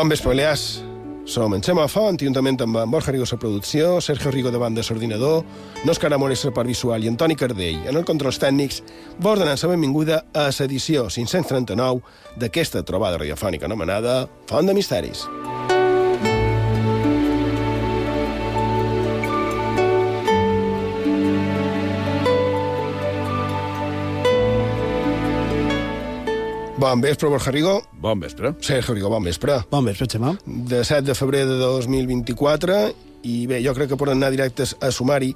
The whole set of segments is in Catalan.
Bon vespre, Balears. Som en Xema Font, juntament amb en Borja Rigo a producció, Sergio Rigo davant de l'ordinador, Òscar Amores part visual i Antoni Cardell en el controls tècnics, vos donant la benvinguda a l'edició 539 d'aquesta trobada radiofònica anomenada Font de Misteris. Bon vespre, Borja Rigo. Bon vespre. Sergio Rigo, bon vespre. Bon vespre, Xema. De 7 de febrer de 2024 i bé, jo crec que poden anar directes a sumari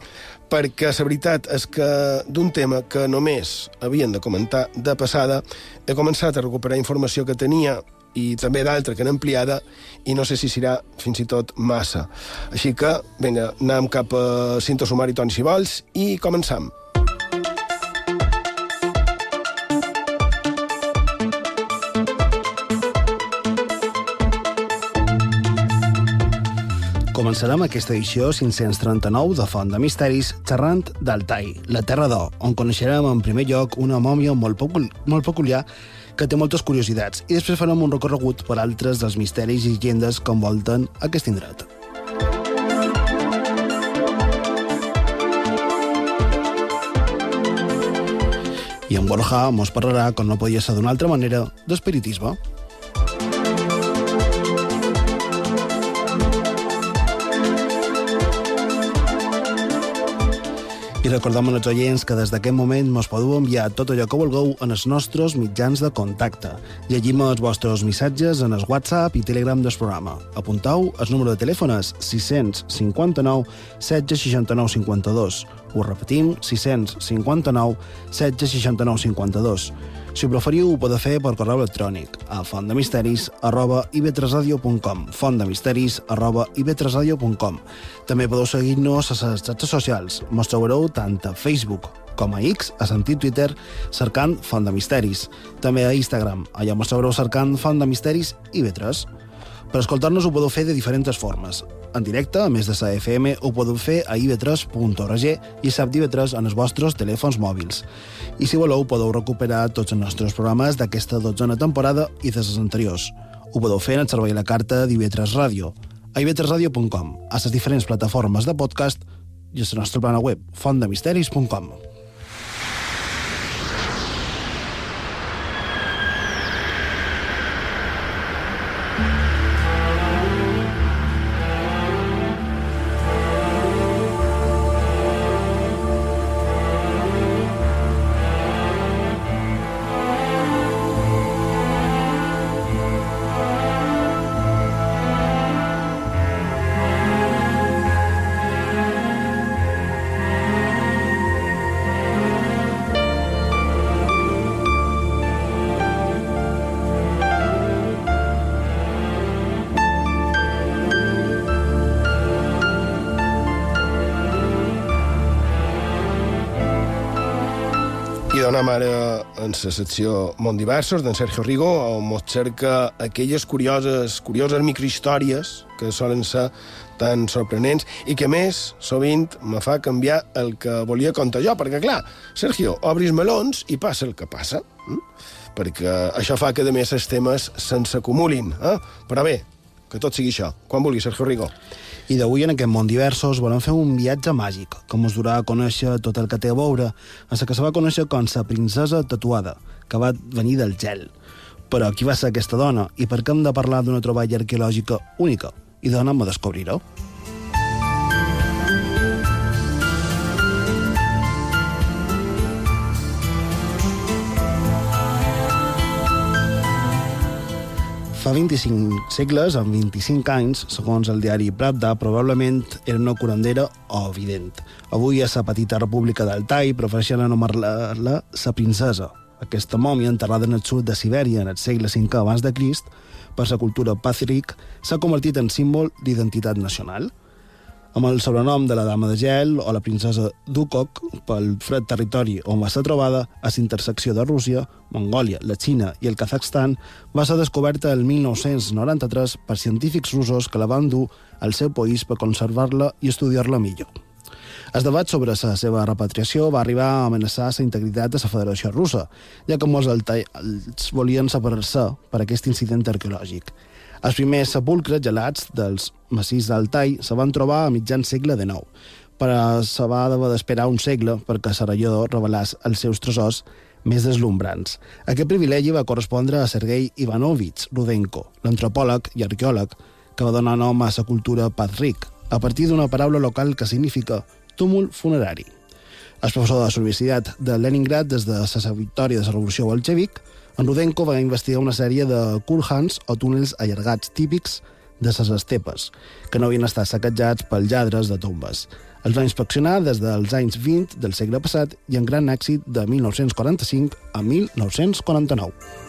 perquè la veritat és que d'un tema que només havien de comentar de passada he començat a recuperar informació que tenia i també d'altra que n'ha ampliada i no sé si serà fins i tot massa. Així que, vinga, anem cap a cinto sumari, Toni, si vols, i començam. Començarem aquesta edició 539 de Font de Misteris xerrant d'Altai, la Terra d'Or, on coneixerem en primer lloc una mòmia molt, pocul molt peculiar que té moltes curiositats i després farem un recorregut per altres dels misteris i llegendes que envolten aquest indret. I en Borja mos parlarà, com no podia ser d'una altra manera, d'espiritisme. I recordem als oients que des d'aquest moment mos podeu enviar tot allò que vulgueu en els nostres mitjans de contacte. Llegim els vostres missatges en el WhatsApp i Telegram del programa. Apuntau, el número de telèfon és 659 1669 52. Ho repetim, 659 1669 52. Si ho preferiu, ho podeu fer per correu electrònic a fontdemisteris arroba ivetresradio.com fontdemisteris arroba ivetresradio.com També podeu seguir-nos a les xarxes socials. Mos trobareu tant a Facebook com a X, a sentit Twitter, cercant Font de Misteris. També a Instagram, allà mos trobareu cercant Font de Misteris i Vetres. Per escoltar-nos ho podeu fer de diferents formes. En directe, a més de la FM, ho podeu fer a ib3.org i sap d'IV3 en els vostres telèfons mòbils. I si voleu, podeu recuperar tots els nostres programes d'aquesta dotzena temporada i de les anteriors. Ho podeu fer en el servei la carta d'IV3 Ràdio, a ib3radio.com, a les diferents plataformes de podcast i a la nostra plana web, fontdemisteris.com. la secció Mont Diversos d'en Sergio Rigo, on mos cerca aquelles curioses, curioses microhistòries que solen ser tan sorprenents i que, més, sovint me fa canviar el que volia contar jo, perquè, clar, Sergio, obris melons i passa el que passa. Hm? Perquè això fa que, a més, els temes se'n s'acumulin. Eh? Però bé, que tot sigui això. Quan vulgui, Sergio Rigo. I d'avui en aquest món diversos volem fer un viatge màgic que ens durà a conèixer tot el que té a veure en la que se va conèixer com la princesa tatuada, que va venir del gel. Però qui va ser aquesta dona i per què hem de parlar d'una troballa arqueològica única? I dona'm a descobrir-ho. Fa 25 segles, amb 25 anys, segons el diari Pravda, probablement era una curandera o vident. Avui a la petita república d'Altai prefereixen anomenar-la la princesa. Aquesta mòmia, enterrada en el sud de Sibèria en el segle V abans de Crist, per la cultura pàtric, s'ha convertit en símbol d'identitat nacional amb el sobrenom de la Dama de Gel o la princesa Dukok pel fred territori on va ser trobada a la intersecció de Rússia, Mongòlia, la Xina i el Kazakhstan, va ser descoberta el 1993 per científics russos que la van dur al seu país per conservar-la i estudiar-la millor. El debat sobre la seva repatriació va arribar a amenaçar la integritat de la Federació Russa, ja que molts els volien separar-se per aquest incident arqueològic. Els primers sepulcres gelats dels massís d'Altai se van trobar a mitjan segle XIX, però se va haver d'esperar un segle perquè Saralló revelés els seus tresors més deslumbrants. Aquest privilegi va correspondre a Sergei Ivanovich Rudenko, l'antropòleg i arqueòleg que va donar nom a la cultura Patrick, a partir d'una paraula local que significa túmul funerari. El professor de la Universitat de Leningrad des de la victòria de la Revolució Bolshevik en Rudenko va investigar una sèrie de kurhans o túnels allargats típics de les estepes, que no havien estat saquejats pels lladres de tombes. Els va inspeccionar des dels anys 20 del segle passat i en gran èxit de 1945 a 1949.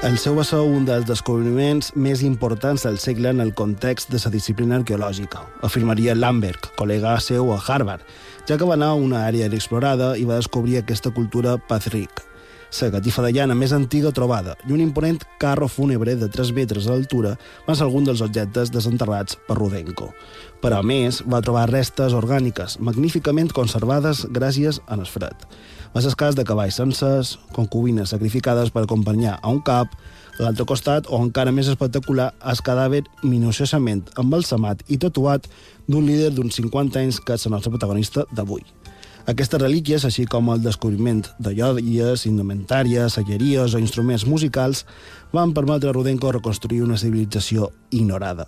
El seu va ser un dels descobriments més importants del segle en el context de la disciplina arqueològica, afirmaria Lambert, col·lega seu a Harvard, ja que va anar a una àrea inexplorada i va descobrir aquesta cultura Pathric, la catifa de llana més antiga trobada i un imponent carro fúnebre de 3 metres d'altura va ser algun dels objectes desenterrats per Rudenko. Però, a més, va trobar restes orgàniques magníficament conservades gràcies a l'esfred va ser cas de cavalls sencers, concubines sacrificades per acompanyar a un cap, a l'altre costat, o encara més espectacular, el cadàver minuciosament embalsamat i tatuat d'un líder d'uns 50 anys que és el nostre protagonista d'avui. Aquestes relíquies, així com el descobriment de joies, indumentàries, selleries o instruments musicals, van permetre a Rudenko reconstruir una civilització ignorada.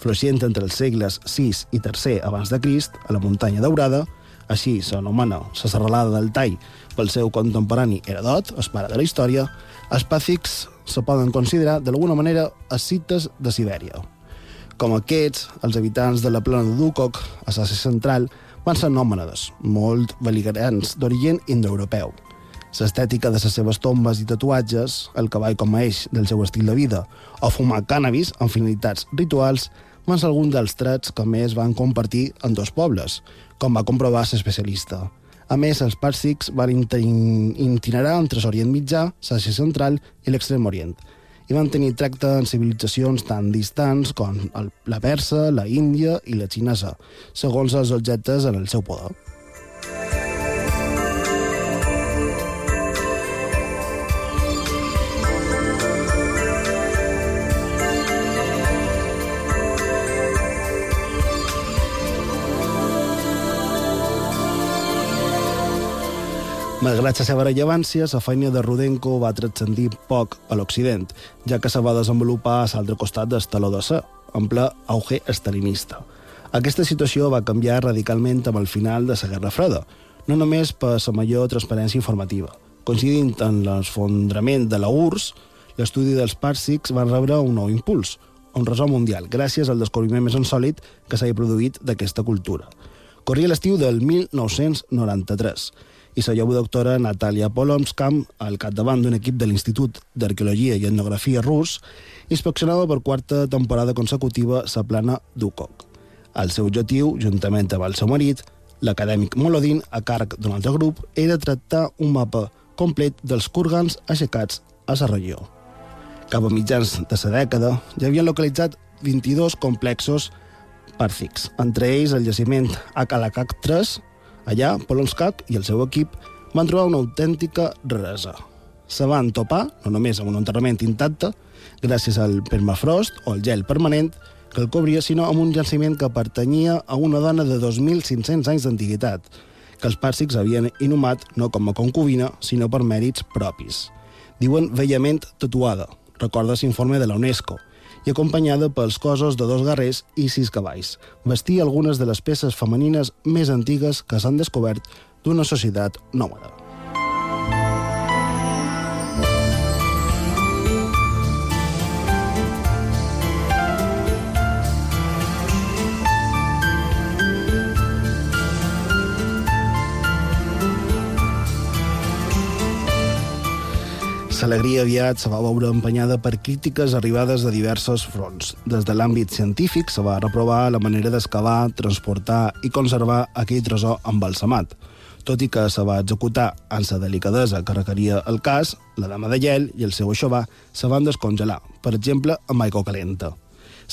Floixient entre els segles VI i III abans de Crist, a la muntanya daurada, així s'anomena la serralada del Tall pel seu contemporani Herodot, el pare de la història, els pàcics se poden considerar d'alguna manera escites de Sibèria. Com aquests, els habitants de la plana de Dukok, a l'Àsia central, van ser nòmades, molt beligerants d'origen indoeuropeu. L'estètica de les seves tombes i tatuatges, el cavall com a eix del seu estil de vida, o fumar cànnabis amb finalitats rituals, van ser alguns dels trets que més van compartir en dos pobles, com va comprovar l'especialista. A més, els pàrsics van itinerar entre l'Orient Mitjà, l'Àsia Central i l'Extrem Orient, i van tenir tracte en civilitzacions tan distants com la persa, la índia i la xinesa, segons els objectes en el seu poder. Malgrat la seva rellevància, la feina de Rudenko va transcendir poc a l'Occident, ja que se va desenvolupar a l'altre costat del taló de ser, en ple auge estalinista. Aquesta situació va canviar radicalment amb el final de la Guerra Freda, no només per la major transparència informativa. Coincidint en l'esfondrament de la URSS, l'estudi dels pàrsics va rebre un nou impuls, un ressò mundial, gràcies al descobriment més insòlid que s'havia produït d'aquesta cultura. Corria l'estiu del 1993 i la jove doctora Natalia Polomskam, al capdavant d'un equip de l'Institut d'Arqueologia i Etnografia rus, inspeccionava per quarta temporada consecutiva la plana Dukok. El seu objectiu, juntament amb el seu marit, l'acadèmic Molodin, a càrrec d'un altre grup, era tractar un mapa complet dels kurgans aixecats a la regió. Cap a mitjans de la dècada, ja havien localitzat 22 complexos pàrfics, entre ells el jaciment Akalakak 3, Allà, Polonskak i el seu equip van trobar una autèntica raresa. Se van topar, no només amb un enterrament intacte, gràcies al permafrost o al gel permanent que el cobria, sinó amb un jaciment que pertanyia a una dona de 2.500 anys d'antiguitat, que els pàrsics havien inhumat no com a concubina, sinó per mèrits propis. Diuen vellament tatuada, recorda l'informe de la UNESCO, i acompanyada pels cossos de dos guerrers i sis cavalls. Vestia algunes de les peces femenines més antigues que s'han descobert d'una societat nòmada. L'alegria aviat se va veure empenyada per crítiques arribades de diversos fronts. Des de l'àmbit científic se va reprovar la manera d'excavar, transportar i conservar aquell tresor embalsamat. tot i que se va executar amb la delicadesa que requeria el cas, la dama de gel i el seu aixovar se van descongelar, per exemple, amb aigua calenta.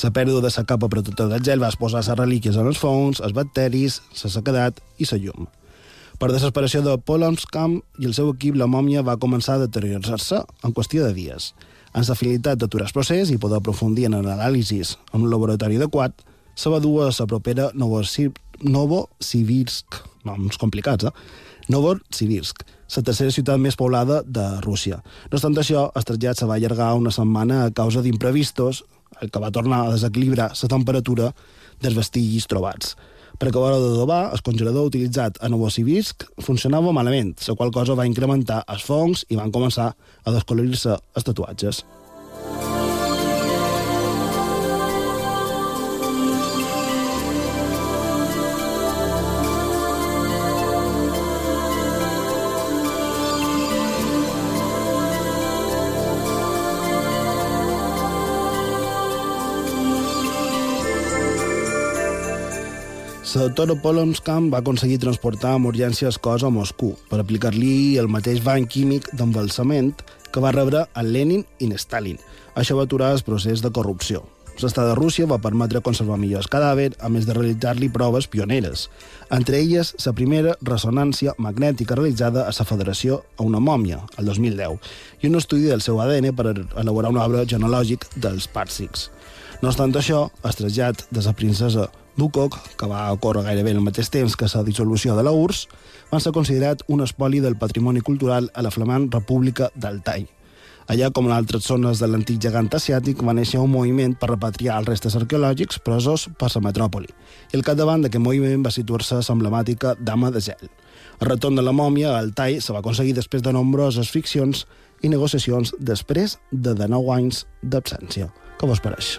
La pèrdua de la capa protectora del gel va exposar les relíquies en els fongs, els bacteris, la sequedat i la llum. Per desesperació de Polonskamp i el seu equip, la mòmia va començar a deteriorar-se en qüestió de dies. Amb l'afinitat d'aturar el procés i poder aprofundir en l'anàlisis en un laboratori adequat, se va dur a la propera Novosibirsk, noms complicats, eh? Novosibirsk, la tercera ciutat més poblada de Rússia. No obstant això, el trasllat se va allargar una setmana a causa d'imprevistos, el que va tornar a desequilibrar la temperatura dels vestigis trobats. Per acabar d'adobar, el congelador utilitzat a Novosibirsk funcionava malament, la qual cosa va incrementar els fongs i van començar a descolorir-se els tatuatges. La doctora Polonskamp va aconseguir transportar amb urgència el cos a Moscou per aplicar-li el mateix bany químic d'embalsament que va rebre el Lenin i Stalin. Això va aturar el procés de corrupció. L'estat de Rússia va permetre conservar millor el cadàver, a més de realitzar-li proves pioneres. Entre elles, la primera ressonància magnètica realitzada a la Federació a una mòmia, el 2010, i un estudi del seu ADN per elaborar un arbre genològic dels pàrsics. No obstant això, el trasllat de la princesa Dukok, que va ocórrer gairebé al mateix temps que la dissolució de la URSS, van ser considerat un espoli del patrimoni cultural a la flamant República d'Altai. Allà, com en altres zones de l'antic gegant asiàtic, va néixer un moviment per repatriar els restes arqueològics presos per la metròpoli. I al capdavant d'aquest moviment va situar-se l'emblemàtica Dama de Gel. El retorn de la mòmia a Altai se va aconseguir després de nombroses ficcions i negociacions després de 19 anys d'absència. Què vos pareix?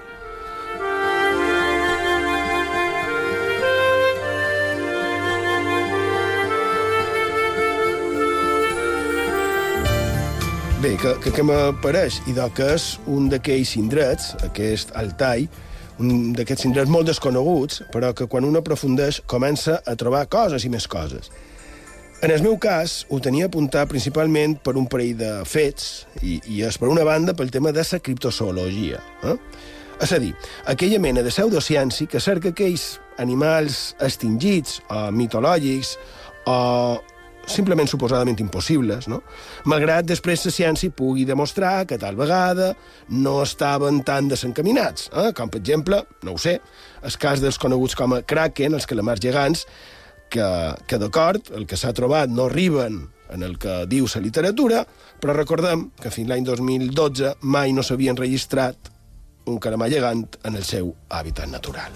Bé, que, que, que m'apareix, i que és un d'aquells indrets, aquest Altai, un d'aquests indrets molt desconeguts, però que quan un aprofundeix comença a trobar coses i més coses. En el meu cas, ho tenia apuntat principalment per un parell de fets, i, i és per una banda pel tema de la criptozoologia. Eh? És a dir, aquella mena de pseudociència que cerca aquells animals extingits o mitològics o simplement suposadament impossibles, no? malgrat després la ciència pugui demostrar que tal vegada no estaven tan desencaminats, eh? com per exemple, no ho sé, el cas dels coneguts com a Kraken, els calamars gegants, que, que d'acord, el que s'ha trobat no arriben en el que diu la literatura, però recordem que fins l'any 2012 mai no s'havien registrat un calamar gegant en el seu hàbitat natural.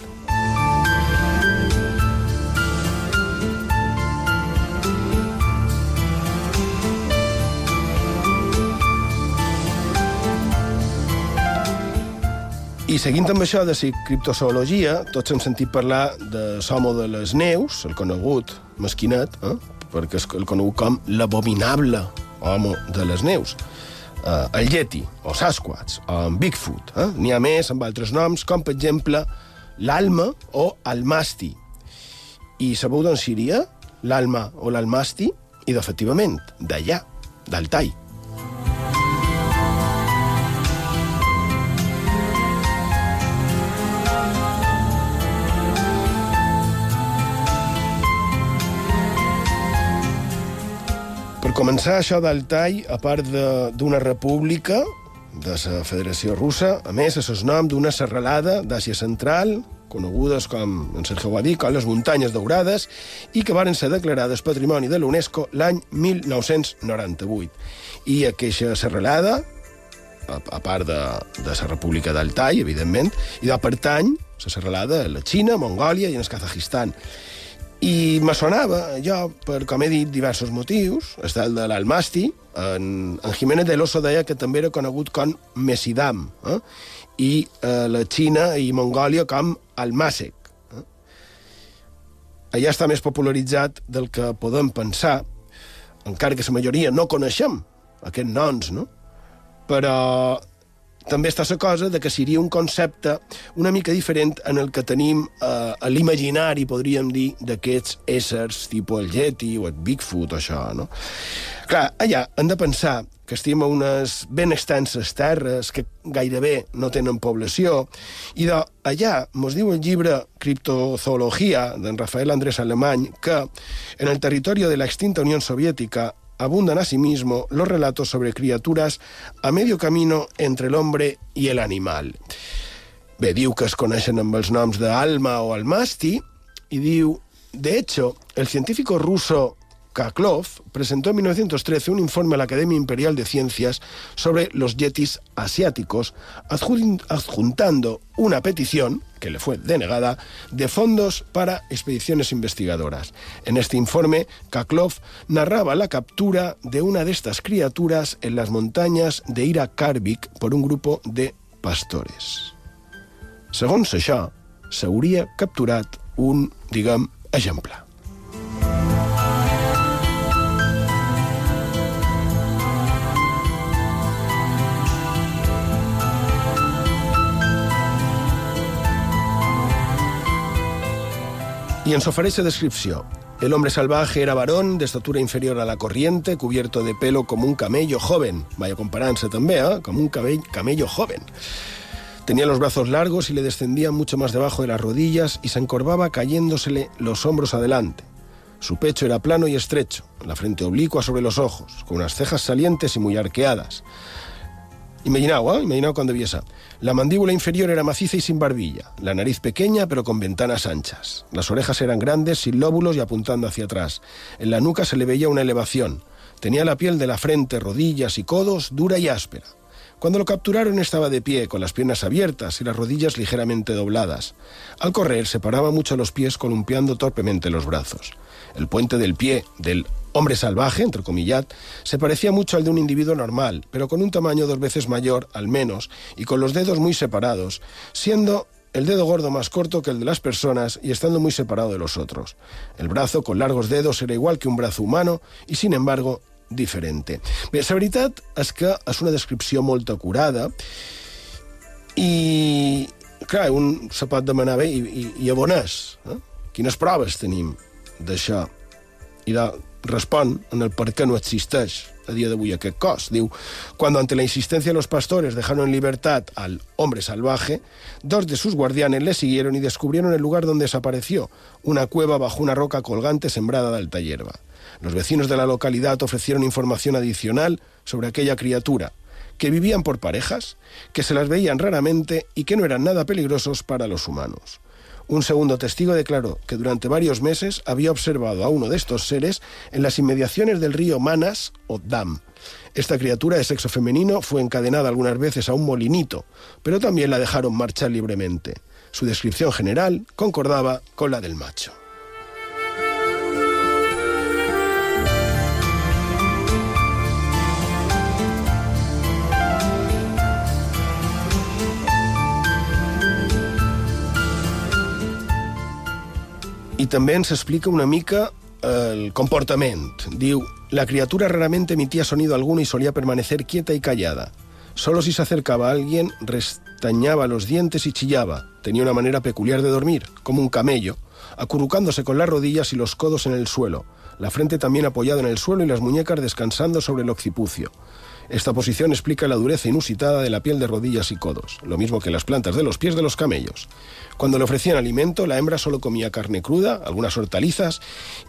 I seguint amb això de criptozoologia, tots hem sentit parlar de l'homo de les neus, el conegut mesquinet, eh? perquè és el conegut com l'abominable homo de les neus. Eh, el Yeti, o Sasquatch, o en Bigfoot. Eh? N'hi ha més amb altres noms, com per exemple l'alma o el masti. I sabeu d'on seria l'alma o l'almasti? I, efectivament, d'allà, d'Altai. Començar això d'Altai, a part d'una república de la Federació Russa, a més, és el nom d'una serralada d'Àsia Central, conegudes com, en Sergio ho ha com les muntanyes daurades, i que varen ser declarades Patrimoni de l'UNESCO l'any 1998. I aquesta serralada, a, a part de, de la República d'Altai, evidentment, i de pertany, la serralada, la Xina, Mongòlia i en el Kazajistan. I me sonava, jo, per, com he dit, diversos motius, el de l'Almasti, en, en Jiménez de l'Oso deia que també era conegut com Mesidam, eh? i eh, la Xina i Mongòlia com Almàsec. Eh? Allà està més popularitzat del que podem pensar, encara que la majoria no coneixem aquests noms, no? però també està la cosa de que seria un concepte una mica diferent en el que tenim eh, a l'imaginari, podríem dir, d'aquests éssers tipus el Yeti o el Bigfoot o això, no? Clar, allà hem de pensar que estem a unes ben extenses terres que gairebé no tenen població, i de allà mos diu el llibre Criptozoologia d'en Rafael Andrés Alemany que en el territori de la extinta Unió Soviètica abundan asimismo los relatos sobre criaturas a medio camino entre el hombre y el animal. Bé, diu que es coneixen amb els noms o Almasti, i diu, de hecho, el científico ruso Kaklov presentó en 1913 un informe a la Academia Imperial de Ciencias sobre los yetis asiáticos, adjuntando una petición, que le fue denegada, de fondos para expediciones investigadoras. En este informe, Kaklov narraba la captura de una de estas criaturas en las montañas de Ira Karbik por un grupo de pastores. Segons això, s'hauria capturat un, diguem, exemplar. Y en su oferece descripción. El hombre salvaje era varón, de estatura inferior a la corriente, cubierto de pelo como un camello joven. Vaya comparanza también, ¿eh? como un camello joven. Tenía los brazos largos y le descendían mucho más debajo de las rodillas y se encorvaba cayéndosele los hombros adelante. Su pecho era plano y estrecho, la frente oblicua sobre los ojos, con unas cejas salientes y muy arqueadas. Imaginaos, ¿eh? Imaginaos cuando vi esa. La mandíbula inferior era maciza y sin barbilla, la nariz pequeña pero con ventanas anchas. Las orejas eran grandes, sin lóbulos y apuntando hacia atrás. En la nuca se le veía una elevación. Tenía la piel de la frente, rodillas y codos dura y áspera. Cuando lo capturaron estaba de pie, con las piernas abiertas y las rodillas ligeramente dobladas. Al correr separaba mucho los pies columpiando torpemente los brazos. El puente del pie del hombre salvaje, entre comillas, se parecía mucho al de un individuo normal, pero con un tamaño dos veces mayor, al menos, y con los dedos muy separados, siendo el dedo gordo más corto que el de las personas y estando muy separado de los otros. El brazo con largos dedos era igual que un brazo humano y sin embargo diferente. Bé, la veritat és que és una descripció molt acurada i, clar, un se pot demanar bé, i, i, i on és? Eh? Quines proves tenim d'això? I de, respon en el per què no existeix a día de hoy aquest cos. Diu, cuando ante la insistencia de los pastores dejaron en libertad al hombre salvaje, dos de sus guardianes le siguieron y descubrieron el lugar donde desapareció, una cueva bajo una roca colgante sembrada de alta hierba. Los vecinos de la localidad ofrecieron información adicional sobre aquella criatura, que vivían por parejas, que se las veían raramente y que no eran nada peligrosos para los humanos. Un segundo testigo declaró que durante varios meses había observado a uno de estos seres en las inmediaciones del río Manas o Dam. Esta criatura de sexo femenino fue encadenada algunas veces a un molinito, pero también la dejaron marchar libremente. Su descripción general concordaba con la del macho. I també ens explica una mica el comportament. Diu, la criatura raramente emitía sonido alguno y solía permanecer quieta y callada. Solo si se acercaba a alguien, restañaba los dientes y chillaba. Tenía una manera peculiar de dormir, como un camello, acurrucándose con las rodillas y los codos en el suelo, la frente también apoyada en el suelo y las muñecas descansando sobre el occipucio. Esta posición explica la dureza inusitada de la piel de rodillas y codos, lo mismo que las plantas de los pies de los camellos. Cuando le ofrecían alimento, la hembra solo comía carne cruda, algunas hortalizas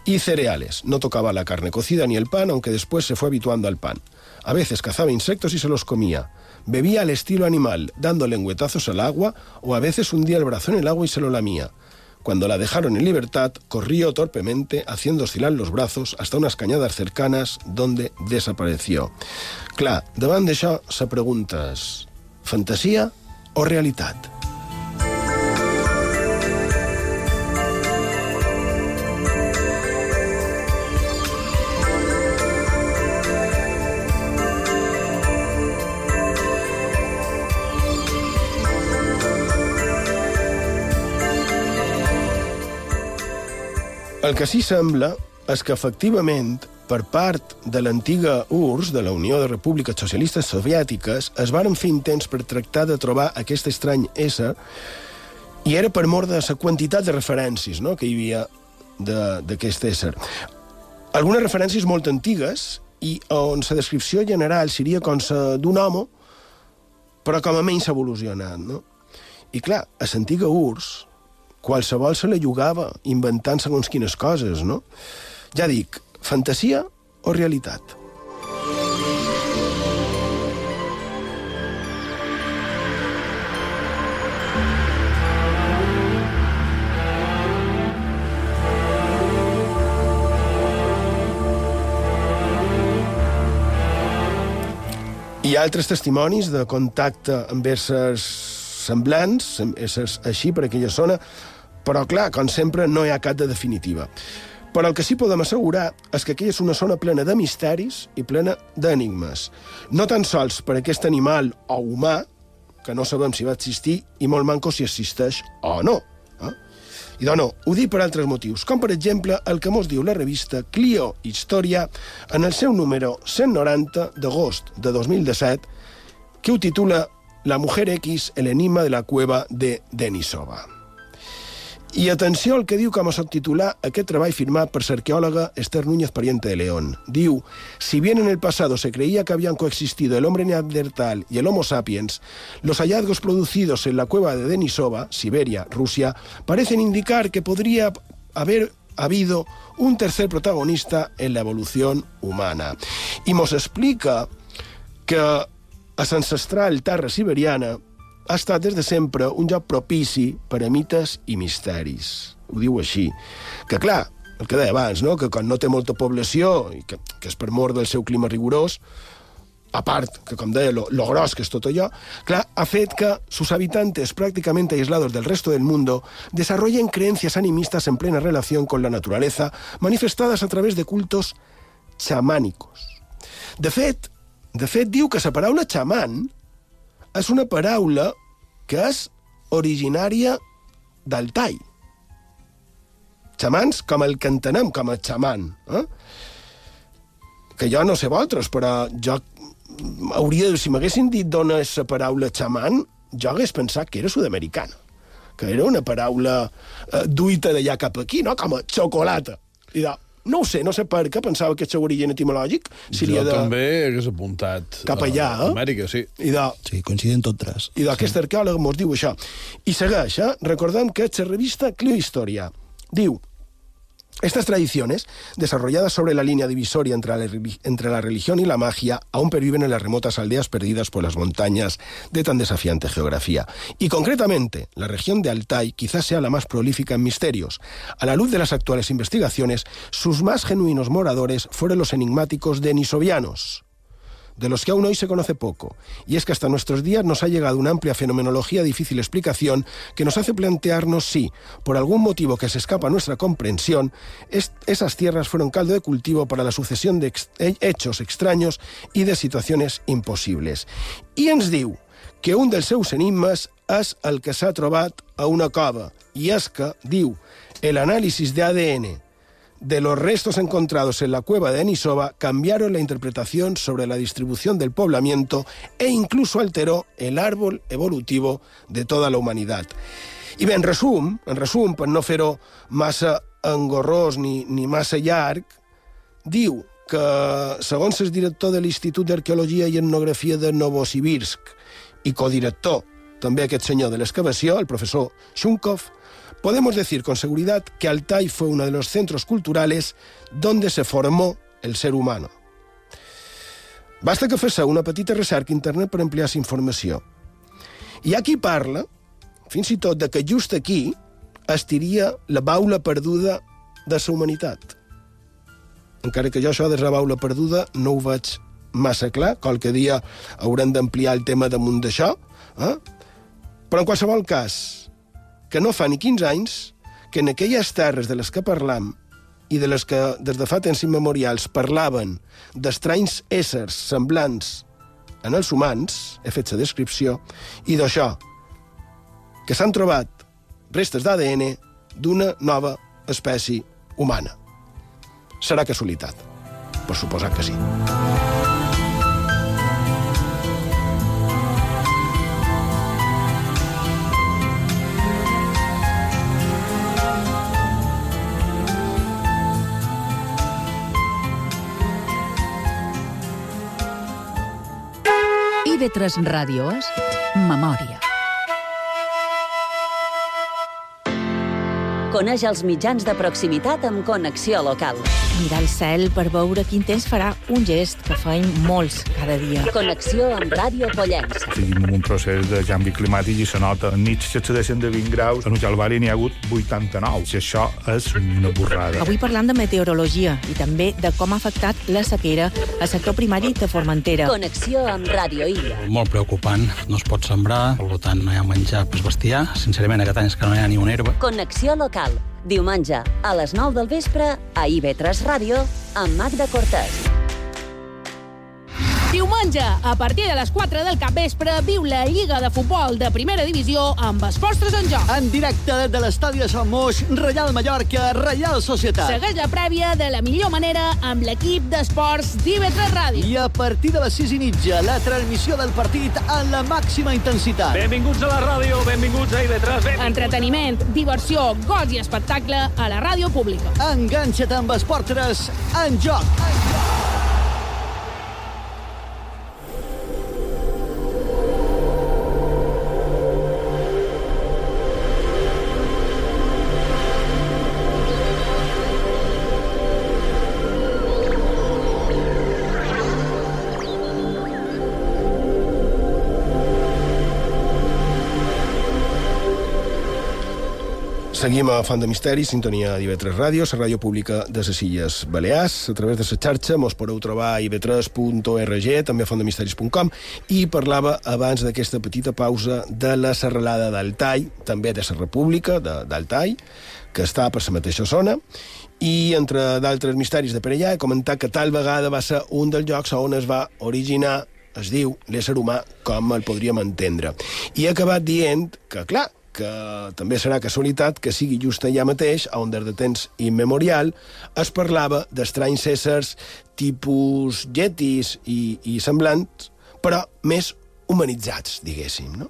y cereales. No tocaba la carne cocida ni el pan, aunque después se fue habituando al pan. A veces cazaba insectos y se los comía. Bebía al estilo animal, dando lengüetazos al agua, o a veces hundía el brazo en el agua y se lo lamía. Cuando la dejaron en libertad, corrió torpemente, haciendo oscilar los brazos hasta unas cañadas cercanas, donde desapareció. Clar, davant d'això se preguntes fantasia o realitat? El que sí sembla és que, efectivament, per part de l'antiga URSS, de la Unió de Repúbliques Socialistes Soviètiques, es varen fer intents per tractar de trobar aquest estrany ésser i era per mort de la quantitat de referències no?, que hi havia d'aquest ésser. Algunes referències molt antigues i on la descripció general seria com la d'un home, però com a menys evolucionat, no? I clar, a l'antiga URSS, qualsevol se la jugava inventant segons quines coses, no? Ja dic, fantasia o realitat? Hi ha altres testimonis de contacte amb éssers semblants, éssers així per aquella zona, però, clar, com sempre, no hi ha cap de definitiva. Però el que sí podem assegurar és que aquella és una zona plena de misteris i plena d'enigmes. No tan sols per aquest animal o humà, que no sabem si va existir, i molt manco si existeix o no. Eh? I doncs no, ho dic per altres motius, com per exemple el que mos diu la revista Clio Història en el seu número 190 d'agost de 2017, que ho titula La mujer X, el enigma de la cueva de Denisova. I atenció al que diu com a subtitular aquest treball firmat per l'arqueòloga Esther Núñez Pariente de León. Diu, si bien en el pasado se creía que habían coexistido el hombre neandertal y el Homo sapiens, los hallazgos producidos en la cueva de Denisova, Siberia, Rusia, parecen indicar que podría haber habido un tercer protagonista en la evolución humana. I mos explica que a l'ancestral terra siberiana ha estat des de sempre un lloc propici per a mites i misteris. Ho diu així. Que clar, el que deia abans, no? que quan no té molta població i que, que és per mort del seu clima rigorós, a part, que com deia, lo, lo gros que és tot allò, clar, ha fet que sus habitantes prácticamente aislados del resto del mundo desarrollen creencias animistas en plena relación con la naturaleza, manifestadas a través de cultos xamànicos. De fet, de fet, diu que la paraula xamán és una paraula que és originària del tai. Xamans com el que entenem com a xaman. Eh? Que jo no sé vosaltres, però jo hauria, si m'haguessin dit d'on és la paraula xaman, jo hagués pensat que era sud-americana, que era una paraula eh, duita d'allà cap aquí, no? com a xocolata. I de, no ho sé, no sé per què, pensava que el seu origen etimològic seria jo de... també hagués apuntat Cap allà, a eh? Amèrica, sí. I de, Sí, coincidien tot tres. i d'aquest sí. arqueòleg mos diu això. I segueix, eh? recordem que és la revista Clio Historia. Diu, Estas tradiciones, desarrolladas sobre la línea divisoria entre la, religión y la magia, aún perviven en las remotas aldeas perdidas por las montañas de tan desafiante geografía. Y concretamente, la región de Altai quizás sea la más prolífica en misterios. A la luz de las actuales investigaciones, sus más genuinos moradores fueron los enigmáticos denisovianos, de los que aún hoy se conoce poco, y es que hasta nuestros días nos ha llegado una amplia fenomenología difícil explicación que nos hace plantearnos si, por algún motivo que se escapa a nuestra comprensión, es, esas tierras fueron caldo de cultivo para la sucesión de ex, hechos extraños y de situaciones imposibles. I ens diu que un dels seus enigmes és el que s'ha a una cova, i és que, diu, el análisis de los restos encontrados en la cueva de Denisova cambiaron la interpretación sobre la distribución del poblamiento e incluso alteró el árbol evolutivo de toda la humanidad. Bé, en resum, en resum, per no fer-ho massa engorrós ni, ni massa llarg, diu que, segons el director de l'Institut d'Arqueologia i Etnografia de Novosibirsk i codirector també aquest senyor de l'excavació, el professor Shunkov, podemos decir con seguridad que Altai fue uno de los centros culturales donde se formó el ser humano. Basta que fes una petita recerca a internet per ampliar la informació. Hi ha qui parla, fins i tot, de que just aquí estiria la baula perduda de la humanitat. Encara que jo això de la baula perduda no ho veig massa clar, qualque dia haurem d'ampliar el tema damunt d'això, eh? però en qualsevol cas, que no fa ni 15 anys que en aquelles terres de les que parlam i de les que des de fa temps immemorials parlaven d'estranys éssers semblants en els humans, he fet la descripció, i d'això, que s'han trobat restes d'ADN d'una nova espècie humana. Serà casualitat. Per suposar que sí. IB3 Ràdio és Memòria. Coneix els mitjans de proximitat amb connexió local. Mirar el cel per veure quin temps farà un gest que feim molts cada dia. Connexió amb Ràdio Pollença. Seguim en un procés de canvi climàtic i se nota. En nits s'accedeixen de 20 graus, en Ujalbari n'hi ha hagut 89. I això és una borrada. Avui parlant de meteorologia i també de com ha afectat la sequera al sector primari de Formentera. Connexió amb Ràdio Illa. Molt preocupant. No es pot sembrar, per tant no hi ha menjar per bestiar. Sincerament, aquest any és que no hi ha ni una herba. Connexió local. Diumenge, a les 9 del vespre, a IB3 Ràdio, amb Magda Cortés. Diumenge, a partir de les 4 del capvespre, viu la Lliga de Futbol de Primera Divisió amb els postres en joc. En directe des de l'estadi de Sant Moix, Reial Mallorca, Reial Societat. Segueix la prèvia de la millor manera amb l'equip d'esports d'IV3 Ràdio. I a partir de les 6 i mitja, la transmissió del partit en la màxima intensitat. Benvinguts a la ràdio, benvinguts a IB3. Benvinguts. Entreteniment, diversió, goig i espectacle a la ràdio pública. Enganxa't amb els portres en joc. En joc. Seguim a Font de Misteri, sintonia d'IV3 Ràdio, la ràdio pública de les Illes Balears. A través de la xarxa mos podeu trobar a ib3.org, també a fontdemisteris.com, i parlava abans d'aquesta petita pausa de la serralada d'Altai, també de la República d'Altai, que està per la mateixa zona, i entre d'altres misteris de per allà he comentat que tal vegada va ser un dels llocs on es va originar es diu l'ésser humà com el podríem entendre. I he acabat dient que, clar, que també serà casualitat que sigui just allà mateix on des de temps immemorial es parlava d'estranys éssers tipus yetis i, i semblants, però més humanitzats, diguéssim, no?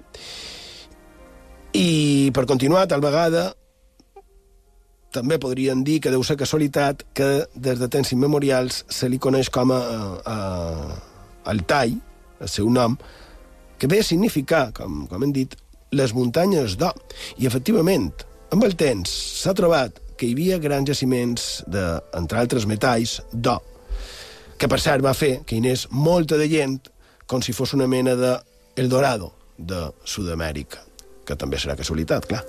I per continuar, tal vegada, també podrien dir que deu ser casualitat que des de temps immemorials se li coneix com a, a, a Altai, el seu nom, que ve a significar, com, com hem dit, les muntanyes d'O. I, efectivament, amb el temps s'ha trobat que hi havia grans jaciments de, entre altres metalls, d'O, que per cert va fer que hi anés molta de gent com si fos una mena de El Dorado de Sud-amèrica, que també serà casualitat, clar.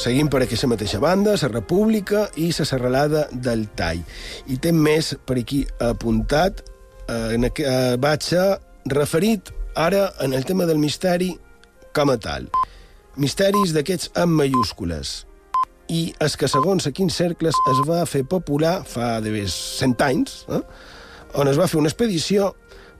Seguim per aquesta mateixa banda, la República i la Serralada del Tall. I té més per aquí apuntat, eh, en eh, vaig ser referit ara en el tema del misteri com a tal. Misteris d'aquests amb mayúscules. I és que segons a quins cercles es va fer popular fa de més cent anys, eh, on es va fer una expedició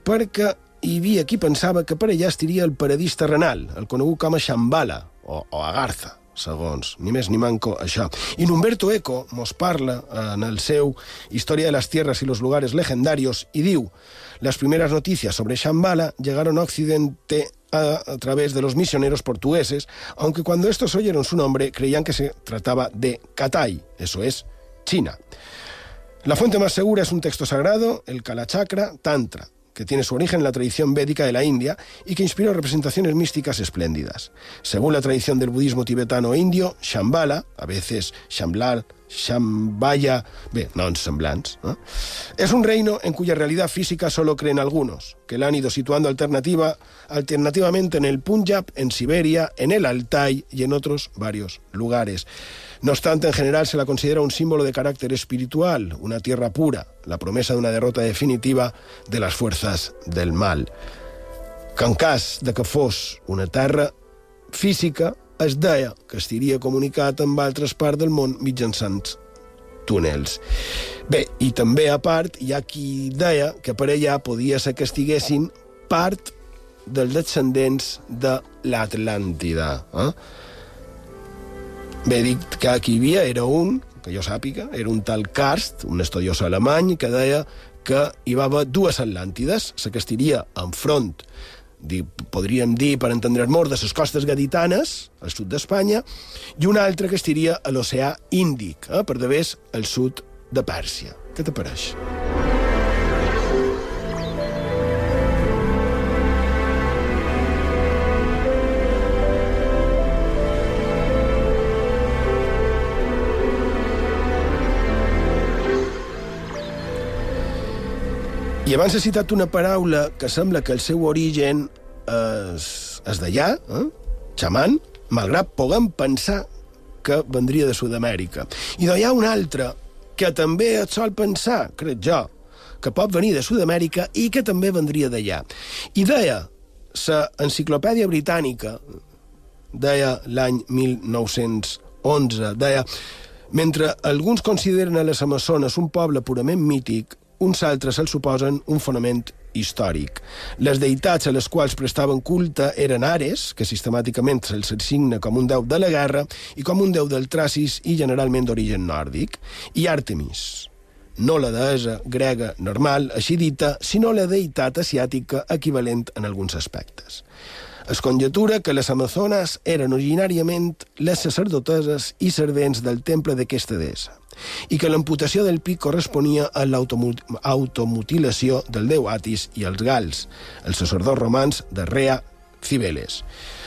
perquè hi havia qui pensava que per allà estiria el paradís terrenal, el conegut com a Shambhala, o, o Agartha segons, ni més ni manco això. I Humberto Eco mos parla en el Historia de las Tierras y los Lugares Legendarios y diu las primeras noticias sobre Shambhala llegaron a Occidente a, a, través de los misioneros portugueses, aunque cuando estos oyeron su nombre creían que se trataba de Katai, eso es, China. La fuente más segura es un texto sagrado, el Kalachakra Tantra, que tiene su origen en la tradición védica de la India y que inspiró representaciones místicas espléndidas. Según la tradición del budismo tibetano indio, Shambhala, a veces Shamblal, Shambhaya, bé, noms semblants, ¿no? es un reino en cuya realidad física solo creen algunos, que la han ido situando alternativa, alternativamente en el Punjab, en Siberia, en el Altai y en otros varios lugares. No obstante, en general se la considera un símbolo de carácter espiritual, una tierra pura, la promesa de una derrota definitiva de las fuerzas del mal. Que en cas de que fos una terra física, es deia que estaria comunicat amb altres parts del món mitjançant túnels. Bé, i també, a part, hi ha qui deia que per allà podia ser que estiguessin part dels descendents de l'Atlàntida. Eh? Bé, dic que aquí hi havia, era un, que jo sàpiga, era un tal Karst, un estudiós alemany, que deia que hi va haver dues Atlàntides, la que estiria enfront dir, podríem dir, per entendre's molt, de les costes gaditanes, al sud d'Espanya, i una altra que estiria a l'oceà Índic, eh, per d'haver al sud de Pèrsia. Què t'apareix? I abans he citat una paraula que sembla que el seu origen és, és d'allà, eh? xaman, malgrat puguem pensar que vendria de Sud-amèrica. I ha una altra que també et sol pensar, crec jo, que pot venir de Sud-amèrica i que també vendria d'allà. I deia, la enciclopèdia britànica, deia l'any 1911, deia mentre alguns consideren a les Amazones un poble purament mític, uns altres se'ls suposen un fonament històric. Les deïtats a les quals prestaven culte eren Ares, que sistemàticament se'ls assigna com un déu de la guerra i com un déu del Tracis i generalment d'origen nòrdic, i Àrtemis, no la deessa grega normal, així dita, sinó la deïtat asiàtica equivalent en alguns aspectes. Es conjetura que les amazones eren originàriament les sacerdoteses i servents del temple d'aquesta deessa i que l'amputació del pic corresponia a l'automutilació del déu Atis i els gals, els sacerdots romans de Rea Cibeles.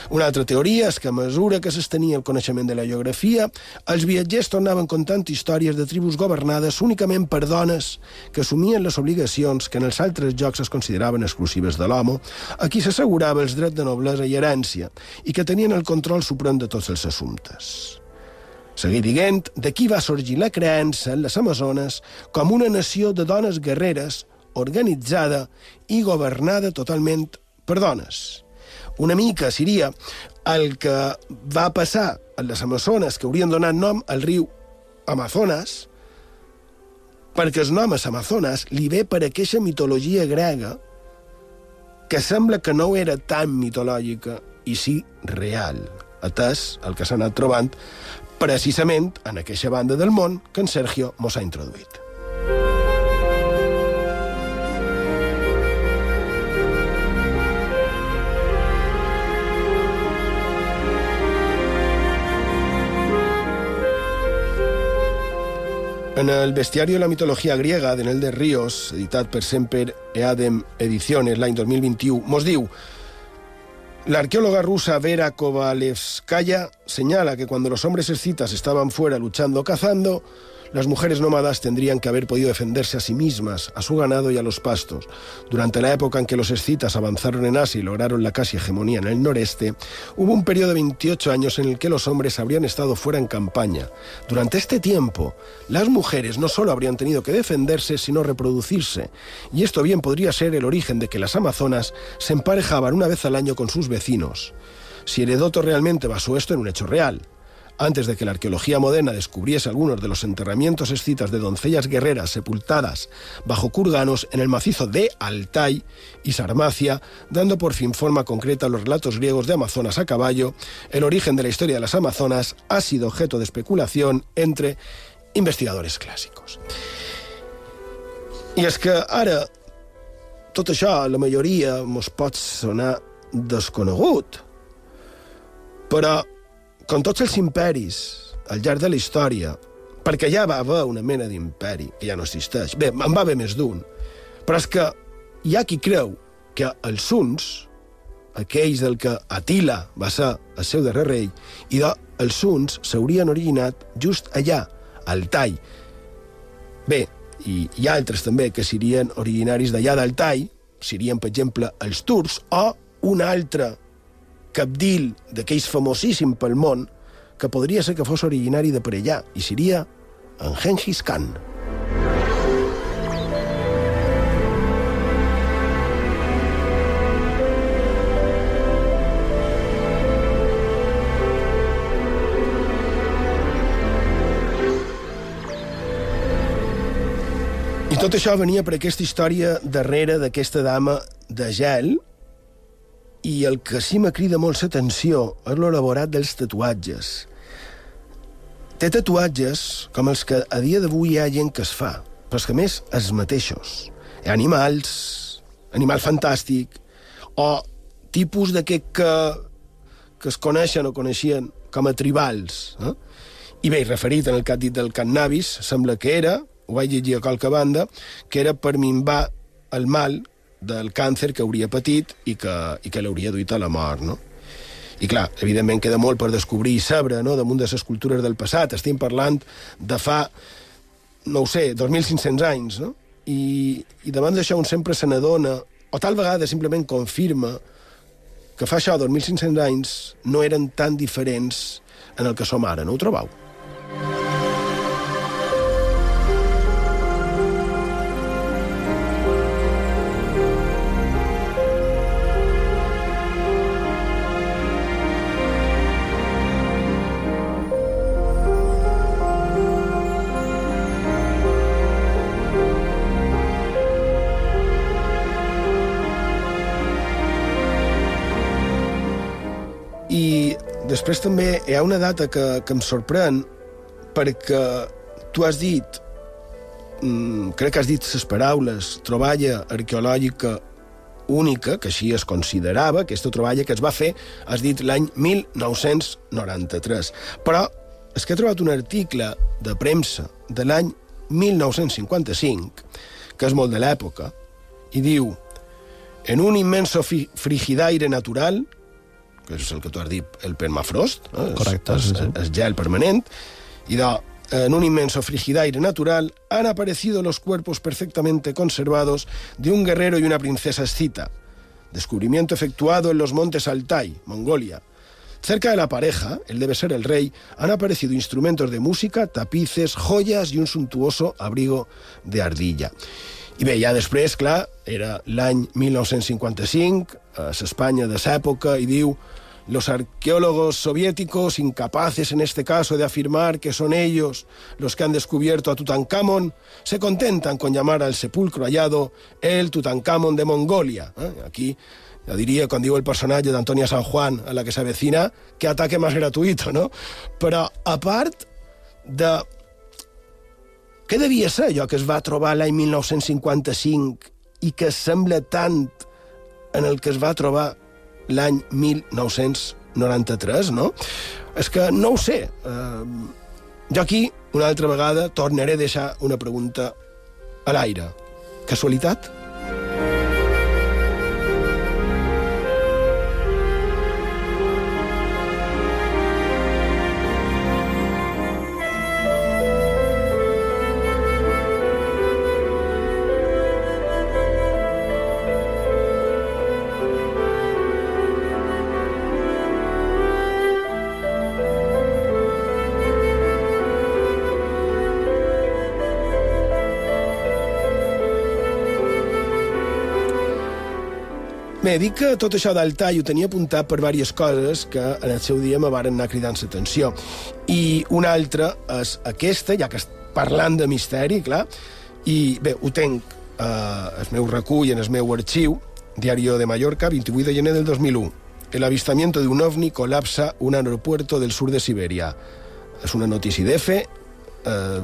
Una altra teoria és que a mesura que s'estenia el coneixement de la geografia, els viatgers tornaven contant històries de tribus governades únicament per dones que assumien les obligacions que en els altres jocs es consideraven exclusives de l'home, a qui s'assegurava els drets de noblesa i herència, i que tenien el control suprem de tots els assumptes. Seguir dient d'aquí va sorgir la creença en les Amazones com una nació de dones guerreres organitzada i governada totalment per dones. Una mica seria el que va passar en les Amazones, que haurien donat nom al riu Amazonas, perquè el nom és Amazonas li ve per aquesta mitologia grega que sembla que no era tan mitològica i sí real, atès el que s'ha anat trobant precisament en aquesta banda del món que en Sergio mos ha introduït. En el bestiario de la mitología griega de Nel de Ríos, editat per Semper Eadem Ediciones l'any 2021, mos diu La arqueóloga rusa Vera Kovalevskaya señala que cuando los hombres escitas estaban fuera luchando o cazando, las mujeres nómadas tendrían que haber podido defenderse a sí mismas, a su ganado y a los pastos. Durante la época en que los escitas avanzaron en Asia y lograron la casi hegemonía en el noreste, hubo un periodo de 28 años en el que los hombres habrían estado fuera en campaña. Durante este tiempo, las mujeres no solo habrían tenido que defenderse, sino reproducirse. Y esto bien podría ser el origen de que las amazonas se emparejaban una vez al año con sus vecinos. Si Heredoto realmente basó esto en un hecho real, antes de que la arqueología moderna descubriese algunos de los enterramientos escitas de doncellas guerreras sepultadas bajo kurganos en el macizo de Altai y Sarmacia, dando por fin forma concreta a los relatos griegos de Amazonas a caballo, el origen de la historia de las Amazonas ha sido objeto de especulación entre investigadores clàssicos. I és que ara tot la majoria, mos pot sonar desconegut, però com tots els imperis al llarg de la història, perquè ja va haver una mena d'imperi que ja no existeix. Bé, en va haver més d'un. Però és que hi ha qui creu que els Huns, aquells del que Atila va ser el seu darrer rei, i de, els Huns s'haurien originat just allà, al Tai. Bé, i hi ha altres també que serien originaris d'allà del Tai, serien, per exemple, els turcs, o un altre capdil d'aquells famosíssim pel món que podria ser que fos originari de per allà, i seria en Genghis Khan. tot això venia per aquesta història darrere d'aquesta dama de gel i el que sí me crida molt l'atenció és l'elaborat dels tatuatges. Té tatuatges com els que a dia d'avui hi ha gent que es fa, però és que més els mateixos. Hi ha animals, animal fantàstic, o tipus d'aquest que, que es coneixen o coneixien com a tribals. Eh? I bé, referit en el que ha dit del cannabis, sembla que era, ho vaig llegir a qualque banda, que era per minvar el mal del càncer que hauria patit i que, i que l'hauria duit a la mort, no? I clar, evidentment queda molt per descobrir i saber no, damunt de les cultures del passat. Estem parlant de fa, no ho sé, 2.500 anys, no? I, i davant d'això un sempre se n'adona, o tal vegada simplement confirma que fa això 2.500 anys no eren tan diferents en el que som ara, no ho trobau? Després també hi ha una data que, que em sorprèn perquè tu has dit, mm, crec que has dit les paraules, troballa arqueològica única, que així es considerava, aquesta troballa que es va fer, has dit l'any 1993. Però és que he trobat un article de premsa de l'any 1955, que és molt de l'època, i diu en un immenso frigidaire natural, que és el que tu has dit, el permafrost, eh? Correcte, es, sí, sí. es, gel permanent, y da, en un inmenso frigidaire natural han aparecido los cuerpos perfectamente conservados de un guerrero y una princesa escita. Descubrimiento efectuado en los montes Altai, Mongolia. Cerca de la pareja, él debe ser el rey, han aparecido instrumentos de música, tapices, joyas y un suntuoso abrigo de ardilla. I bé, ja després, clar, era l'any 1955, a l'Espanya de l'època, i diu los arqueólogos soviéticos, incapaces en este caso de afirmar que son ellos los que han descubierto a Tutankamón, se contentan con llamar al sepulcro hallado el Tutankamón de Mongolia. ¿eh? Aquí ya diría, cuando digo el personaje de Antonia San Juan a la que se avecina, que ataque más gratuito, no? Però, a part de... Què devia ser allò que es va trobar l'any 1955 i que sembla tant en el que es va trobar l'any 1993, no? És que no ho sé. Uh, jo aquí, una altra vegada, tornaré a deixar una pregunta a l'aire. Casualitat? Bé, dic que tot això del tall ho tenia apuntat per diverses coses que en el seu dia me varen anar cridant l'atenció. I una altra és aquesta, ja que parlant de misteri, clar, i bé, ho tenc eh, el meu recull en el meu arxiu, Diario de Mallorca, 28 de gener del 2001. El avistamiento de un ovni colapsa un aeropuerto del sur de Siberia. És una notícia d'EFE, eh,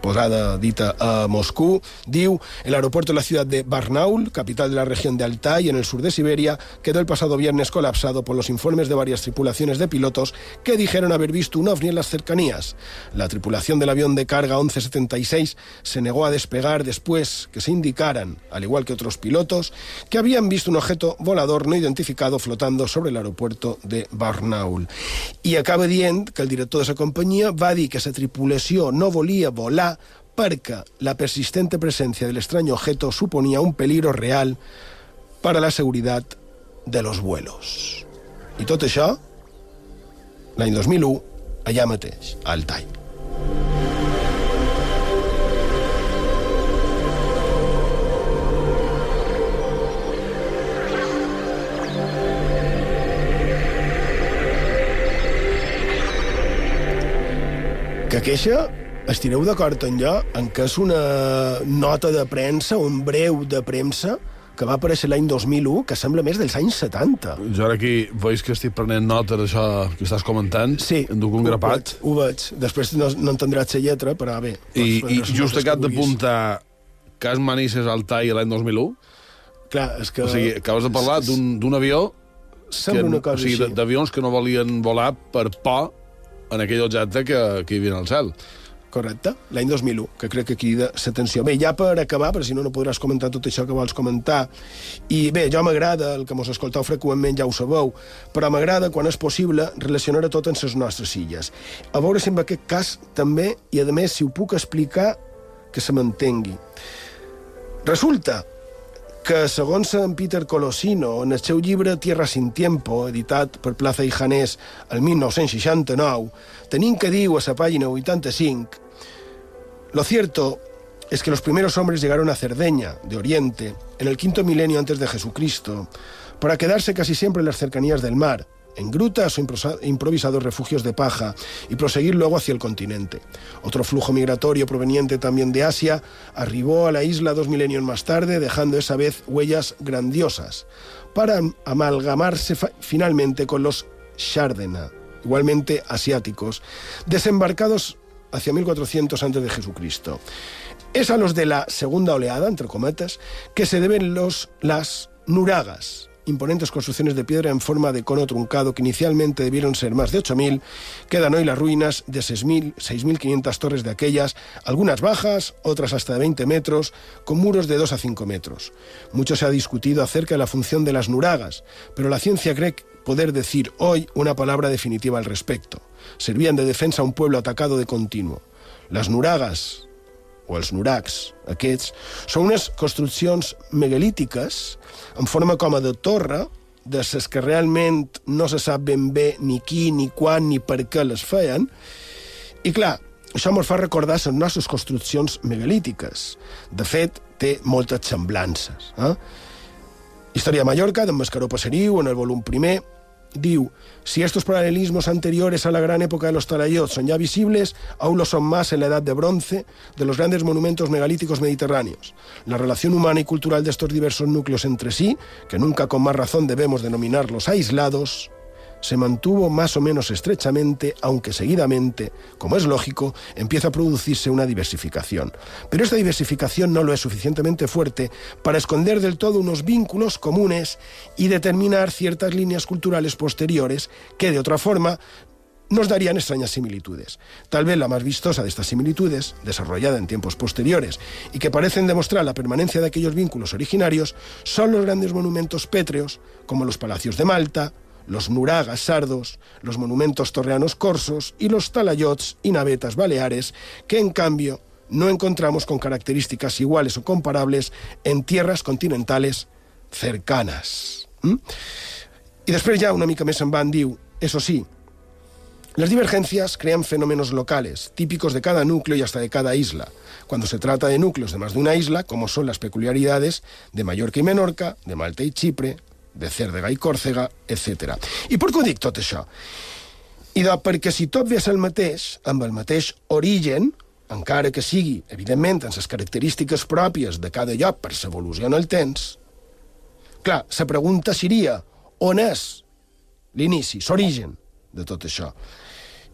posada dita a Moscú, diu el aeropuerto de la ciudad de Barnaul, capital de la región de Altai, en el sur de Siberia, quedó el pasado viernes colapsado por los informes de varias tripulaciones de pilotos que dijeron haber visto un ovni en las cercanías. La tripulación del avión de carga 1176 se negó a despegar después que se indicaran, al igual que otros pilotos, que habían visto un objeto volador no identificado flotando sobre el aeropuerto de Barnaul. I acaba dient que el director de la companyia va dir que la tripulació no volia volar perquè la persistente presencia del extraño objeto suponía un peligro real para la seguridad de los vuelos. I tot això, l'any 2001, allà mateix, a Altai. Que queixa estireu d'acord amb jo en què és una nota de premsa, un breu de premsa, que va aparèixer l'any 2001, que sembla més dels anys 70. Jo ara aquí veig que estic prenent nota d'això que estàs comentant. Sí. En duc un grapat. Ho veig. Després no, no entendràs la lletra, però bé. I, doncs, i les just acabat que d'apuntar Cas Manises al TAI l'any 2001. Clar, és que... O sigui, acabes de parlar d'un avió Sembla una cosa o sigui, d'avions que no volien volar per por en aquell objecte que, que hi havia al cel. Correcte, l'any 2001, que crec que crida l'atenció. Bé, ja per acabar, perquè si no, no podràs comentar tot això que vols comentar. I bé, jo m'agrada, el que mos escoltau freqüentment ja ho sabeu, però m'agrada, quan és possible, relacionar tot amb les nostres illes. A veure si en aquest cas també, i a més, si ho puc explicar, que se m'entengui. Resulta que, segons en Peter Colosino, en el seu llibre Tierra sin tiempo, editat per Plaza i Janés el 1969, tenint que diu a la pàgina 85, lo cierto es que los primeros hombres llegaron a Cerdeña, de Oriente, en el quinto milenio antes de Jesucristo, para quedarse casi siempre en las cercanías del mar, en grutas o improvisados refugios de paja, y proseguir luego hacia el continente. Otro flujo migratorio proveniente también de Asia arribó a la isla dos milenios más tarde, dejando esa vez huellas grandiosas, para am- amalgamarse finalmente con los Shardena, igualmente asiáticos, desembarcados hacia 1400 antes de Jesucristo. Es a los de la segunda oleada, entre cometas, que se deben los, las nuragas, imponentes construcciones de piedra en forma de cono truncado que inicialmente debieron ser más de 8.000, quedan hoy las ruinas de 6.000, 6.500 torres de aquellas, algunas bajas, otras hasta de 20 metros, con muros de 2 a 5 metros. Mucho se ha discutido acerca de la función de las nuragas, pero la ciencia cree poder decir hoy una palabra definitiva al respecto. Servían de defensa a un pueblo atacado de continuo. Las nuragas, o els nurags, aquests, són unes construccions megalítiques en forma com a de torre, de les que realment no se sap ben bé ni qui, ni quan, ni per què les feien. I clar, això ens fa recordar les nostres construccions megalítiques. De fet, té moltes semblances. Eh? Historia de Mallorca, d'en Mascaró Passeriu, en el volum primer, diu, si estos paralelismos anteriores a la gran época de los talayots son ya visibles, aún lo son más en la edad de bronce de los grandes monumentos megalíticos mediterráneos. La relación humana y cultural de estos diversos núcleos entre sí, que nunca con más razón debemos denominarlos aislados, se mantuvo más o menos estrechamente, aunque seguidamente, como es lógico, empieza a producirse una diversificación. Pero esta diversificación no lo es suficientemente fuerte para esconder del todo unos vínculos comunes y determinar ciertas líneas culturales posteriores que, de otra forma, nos darían extrañas similitudes. Tal vez la más vistosa de estas similitudes, desarrollada en tiempos posteriores y que parecen demostrar la permanencia de aquellos vínculos originarios, son los grandes monumentos pétreos, como los palacios de Malta, los nuragas sardos, los monumentos torreanos corsos y los talayots y navetas baleares, que en cambio no encontramos con características iguales o comparables en tierras continentales cercanas. ¿Mm? Y després ja una mica més en van diu, eso sí, las divergencias crean fenómenos locales, típicos de cada núcleo y hasta de cada isla. Cuando se trata de núcleos de más de una isla, como son las peculiaridades de Mallorca y Menorca, de Malta y Chipre, de Cèrtega i Còrsega, etc. I per què ho dic tot això? I de, perquè si tot ve el mateix, amb el mateix origen, encara que sigui, evidentment, amb les característiques pròpies de cada lloc per l'evolució en el temps, clar, la pregunta seria on és l'inici, l'origen de tot això?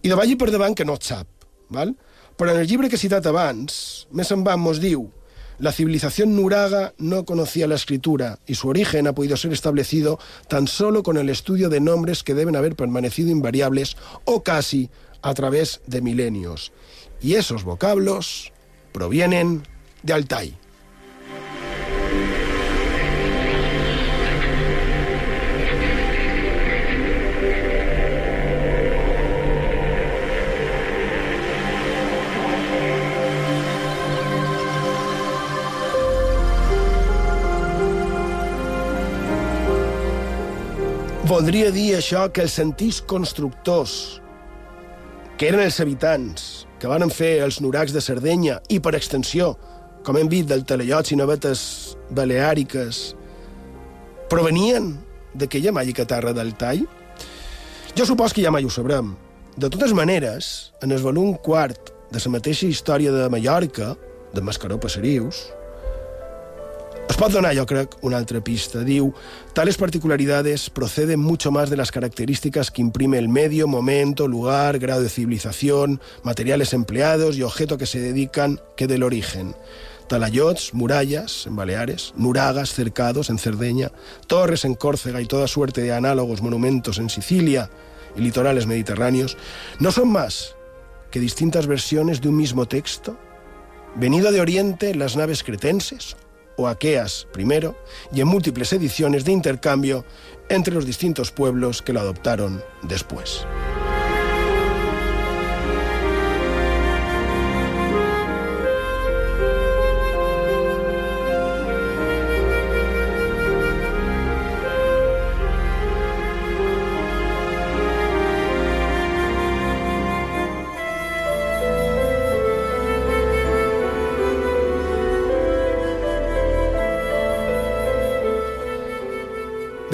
I de vagi per davant que no es sap, val? però en el llibre que he citat abans, més en van mos diu La civilización nuraga no conocía la escritura y su origen ha podido ser establecido tan solo con el estudio de nombres que deben haber permanecido invariables o casi a través de milenios. Y esos vocablos provienen de Altai. Voldria dir això que els antics constructors, que eren els habitants, que van fer els nuracs de Sardenya i, per extensió, com hem vist, del Talaiots i Navetes Baleàriques, provenien d'aquella màgica terra del Tall? Jo supos que ja mai ho sabrem. De totes maneres, en el volum quart de la mateixa història de Mallorca, de Mascaró Passerius, es pot donar, yo creo, una altra pista. Diu, tales particularidades proceden mucho más de las características que imprime el medio, momento, lugar, grado de civilización, materiales empleados y objeto que se dedican que del origen. Talayots, murallas en Baleares, nuragas, cercados en Cerdeña, torres en Córcega y toda suerte de análogos monumentos en Sicilia y litorales mediterráneos, no son más que distintas versiones de un mismo texto, venido de Oriente en las naves cretenses o aqueas primero, y en múltiples ediciones de intercambio entre los distintos pueblos que lo adoptaron después.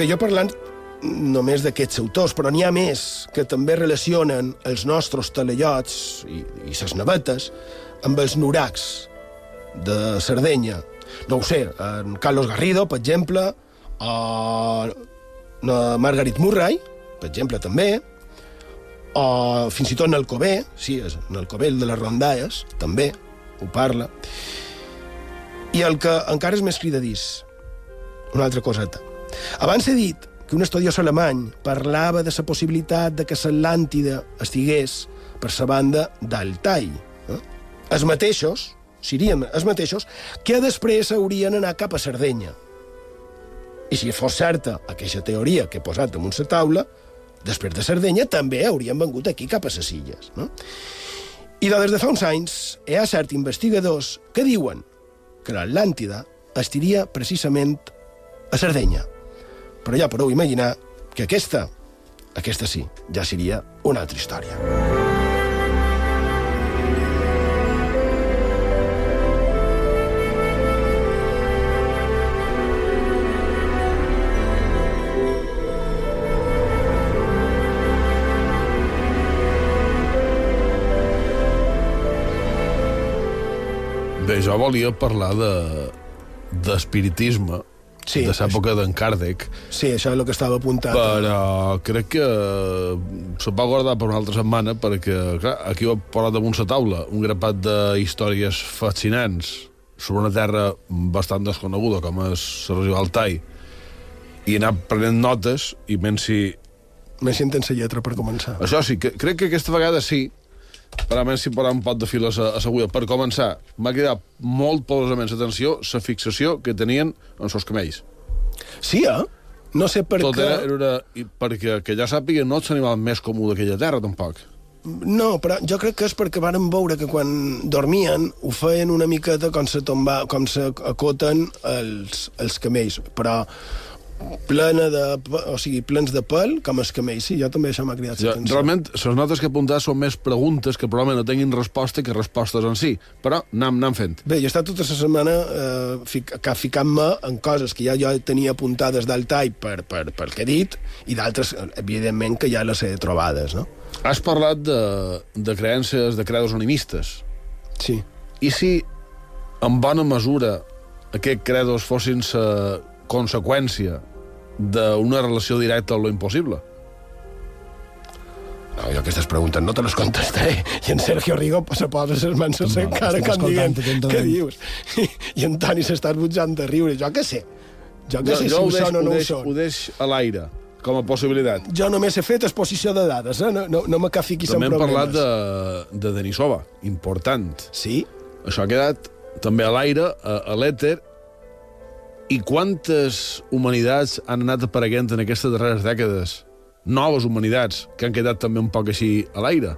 Bé, jo parlant només d'aquests autors, però n'hi ha més que també relacionen els nostres talaiots i, i ses navetes amb els nuracs de Sardenya. No ho sé, en Carlos Garrido, per exemple, o na Margaret Murray, per exemple, també, o fins i tot en el Cové, sí, en el Cové, el de les rondalles, també ho parla. I el que encara és més cridadís, una altra coseta. Abans he dit que un estudiós alemany parlava de la possibilitat de que l'Atlàntida estigués per la banda d'Altai. Eh? Els mateixos, serien els mateixos, que després haurien anar cap a Sardenya. I si fos certa aquesta teoria que he posat damunt la taula, després de Sardenya també haurien vengut aquí cap a les illes. No? I des de fa uns anys hi ha certs investigadors que diuen que l'Atlàntida estiria precisament a Sardenya. Però ja podeu imaginar que aquesta, aquesta sí, ja seria una altra història. Bé, jo volia parlar de Sí, de l'època d'en Kardec. Sí, això és el que estava apuntat. Però crec que se pot guardar per una altra setmana perquè, clar, aquí ho he posat damunt la taula un grapat de històries fascinants sobre una terra bastant desconeguda com és la regió d'Altai i he anat prenent notes i menys si... Més si entens la lletra per començar. Això sí, que, crec que aquesta vegada sí, però almenys si posar un pot de fil a la següida. Per començar, m'ha quedat molt poderosament l'atenció la fixació que tenien en els camells. Sí, eh? No sé per Tot què... era, era, perquè, que ja sàpiga, no ets l'animal més comú d'aquella terra, tampoc. No, però jo crec que és perquè varen veure que quan dormien ho feien una miqueta com se tomba, com se acoten els, els camells, però plena de, o sigui, plens de pèl, com els camells. Sí, jo també això m'ha cridat Ja, l'atenció. realment, les notes que he apuntat són més preguntes que probablement no tinguin resposta que respostes en si, però anem, anem fent. Bé, jo he estat tota la setmana eh, fic, ficant-me en coses que ja jo tenia apuntades del tall per, per, per que he dit, i d'altres, eh, evidentment, que ja les he trobades, no? Has parlat de, de creences, de credos animistes. Sí. I si, en bona mesura, aquests credos fossin la conseqüència d'una relació directa amb lo impossible? No, jo aquestes preguntes no te les contestaré. I en Sergio Rigo se posa les mans a la No, cara dient, escoltant atentament. què dius? I, i en Toni s'està esbutjant de riure. Jo què sé? Jo què sé si ho, ho, són o ho, no ho deix, són. ho deix a l'aire, com a possibilitat. Jo només he fet exposició de dades, eh? No, no, no me que fiquis en També hem problemes. parlat de, de Denisova, important. Sí? Això ha quedat també a l'aire, a, a l'èter, i quantes humanitats han anat apareguent en aquestes darreres dècades? Noves humanitats, que han quedat també un poc així a l'aire.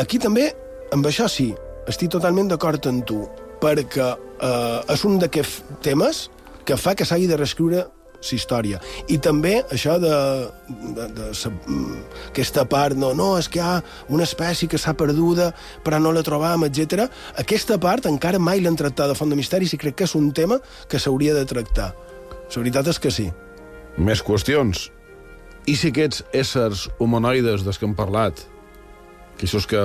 Aquí també, amb això sí, estic totalment d'acord amb tu, perquè eh, és un d'aquests temes que fa que s'hagi de reescriure la història. I també això de, de, de sa, aquesta part, no, no, és que hi ha una espècie que s'ha perduda, però no la trobam, etc. Aquesta part encara mai l'han tractat de font de misteris i crec que és un tema que s'hauria de tractar. La veritat és que sí. Més qüestions. I si aquests éssers humanoides dels que hem parlat, que això és que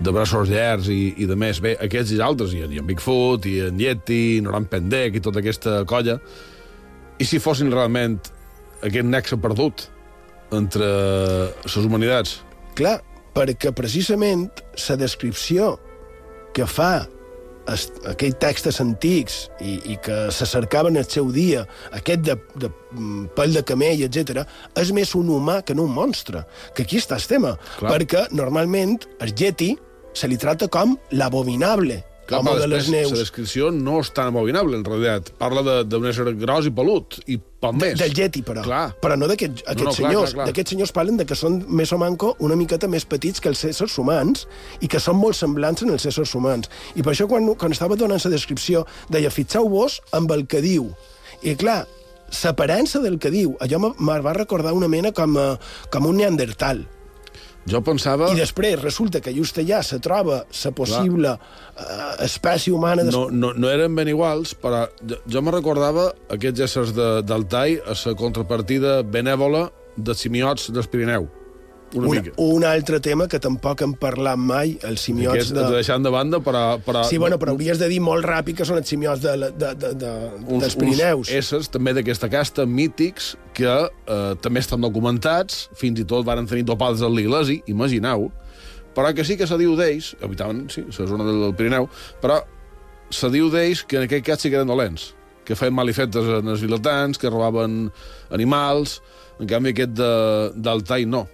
de braços llargs i, i de més. Bé, aquests i altres, i, i en Bigfoot, i en Yeti, Noran Pendek, i tota aquesta colla, i si fossin realment aquest nexe perdut entre les humanitats? Clar, perquè precisament la descripció que fa aquells textos antics i, i que se cercaven el seu dia, aquest de, de mm, pèl de camell, etc, és més un humà que no un monstre. Que aquí està el tema. Clar. Perquè normalment el Yeti se li trata com l'abominable, Clar, home de les neus. La descripció no és tan abominable, en realitat. Parla de- d'un ésser gros i pelut, i poc De, més. del Yeti, però. Clar. Però no d'aquests No, aquests no, clar, senyors. D'aquests senyors parlen de que són més o manco una miqueta més petits que els éssers humans i que són molt semblants en els éssers humans. I per això, quan, quan estava donant la descripció, deia, fixeu-vos amb el que diu. I, clar, l'aparença del que diu, allò me, va recordar una mena com, com un neandertal. Jo pensava... I després resulta que just allà se troba la possible uh, espècie humana... Des... No, no, no eren ben iguals, però jo, jo me recordava aquests éssers de, d'Altai a la contrapartida benèvola dels simiots del Pirineu. Una, un, mica. un altre tema que tampoc hem parlat mai, els simiots Aquest, de... de... deixant de banda, però... però Sí, bueno, però hauries de dir molt ràpid que són els simiots de, de, de, de, uns, dels Pirineus. Uns éssers també d'aquesta casta mítics que eh, també estan documentats, fins i tot varen tenir topades al l'Iglesi, imagineu, però que sí que se diu d'ells, habitaven, sí, la zona del, Pirineu, però se diu d'ells que en aquell cas sí que eren dolents, que feien malifetes en els vilatans, que robaven animals, en canvi aquest de- d'Altai no.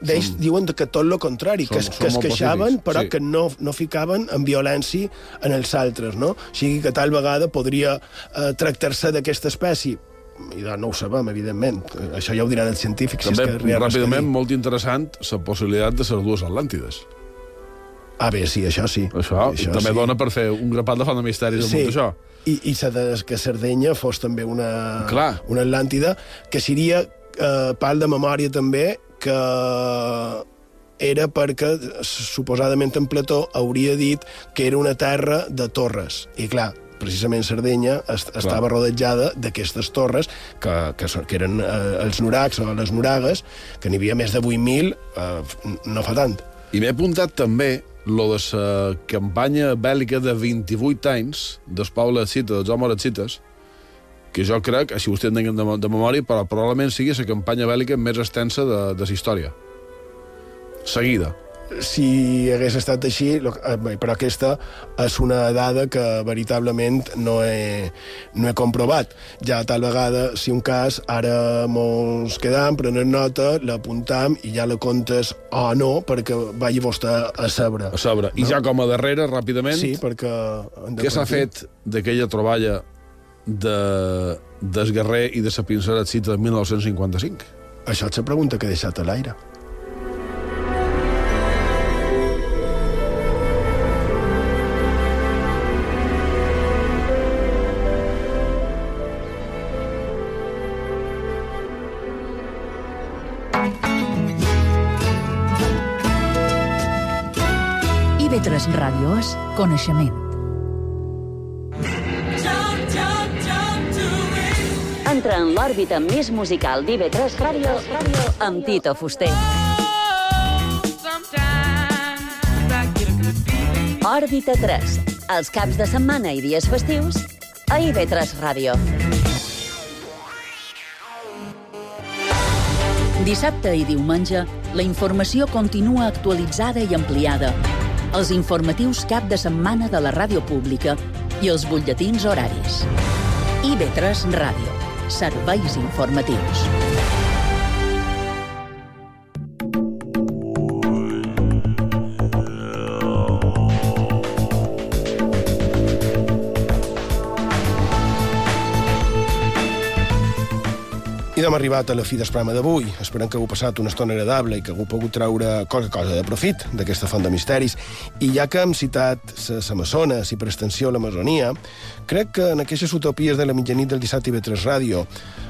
D'ells diuen que tot el contrari, que, Són- es, que es queixaven, pacífics, però sí. que no, no ficaven en violència en els altres, no? O sigui que tal vegada podria eh, tractar-se d'aquesta espècie i no ho sabem, evidentment. Això ja ho diran els científics. També, si és que que ràpidament, molt interessant, la possibilitat de les dues Atlàntides. Ah, bé, sí, això sí. Això, Això també sí. dona per fer un grapat de font de misteris Sí, amb això. i, i sa de, que Sardenya fos també una, Clar. una Atlàntida, que seria eh, part de memòria també que era perquè suposadament en Plató hauria dit que era una terra de torres. I clar, precisament Sardenya est estava rodejada d'aquestes torres que, que, són- que eren eh, els nuracs o les nuragues, que n'hi havia més de 8.000, eh, no fa tant. I m'he apuntat també lo de la campanya bèl·lica de 28 anys del poble Cita, dels homes cites, que jo crec, així vostè tinguem de, de memòria, però probablement sigui la campanya bèl·lica més extensa de, de la història. Seguida. si hagués estat així, eh, però aquesta és una dada que veritablement no he, no he comprovat. Ja tal vegada, si un cas, ara mos quedam, prenem nota, l'apuntam i ja la comptes o no, perquè vagi vostè a sabre. A sobre. I ja com a darrere, ràpidament, Sí, perquè... què s'ha fet d'aquella troballa de d'Esguerrer i de la Cita de 1955? Això és la pregunta que he deixat a l'aire. IB3 Ràdio és coneixement. L'òrbita més musical d'IV3 Ràdio amb Tito Fuster. Òrbita 3, els caps de setmana i dies festius a IB3 Ràdio. Dissabte i diumenge, la informació continua actualitzada i ampliada. Els informatius cap de setmana de la ràdio pública i els butlletins horaris. IB3 Ràdio. Serveis informatius. Hem arribat a la fi del programa d'avui. Esperem que hagueu passat una estona agradable i que hagueu pogut treure qualque cosa de profit d'aquesta font de misteris. I ja que hem citat les Amazones i per extensió l'Amazonia, crec que en aquestes utopies de la mitjanit del dissabte i 3 Ràdio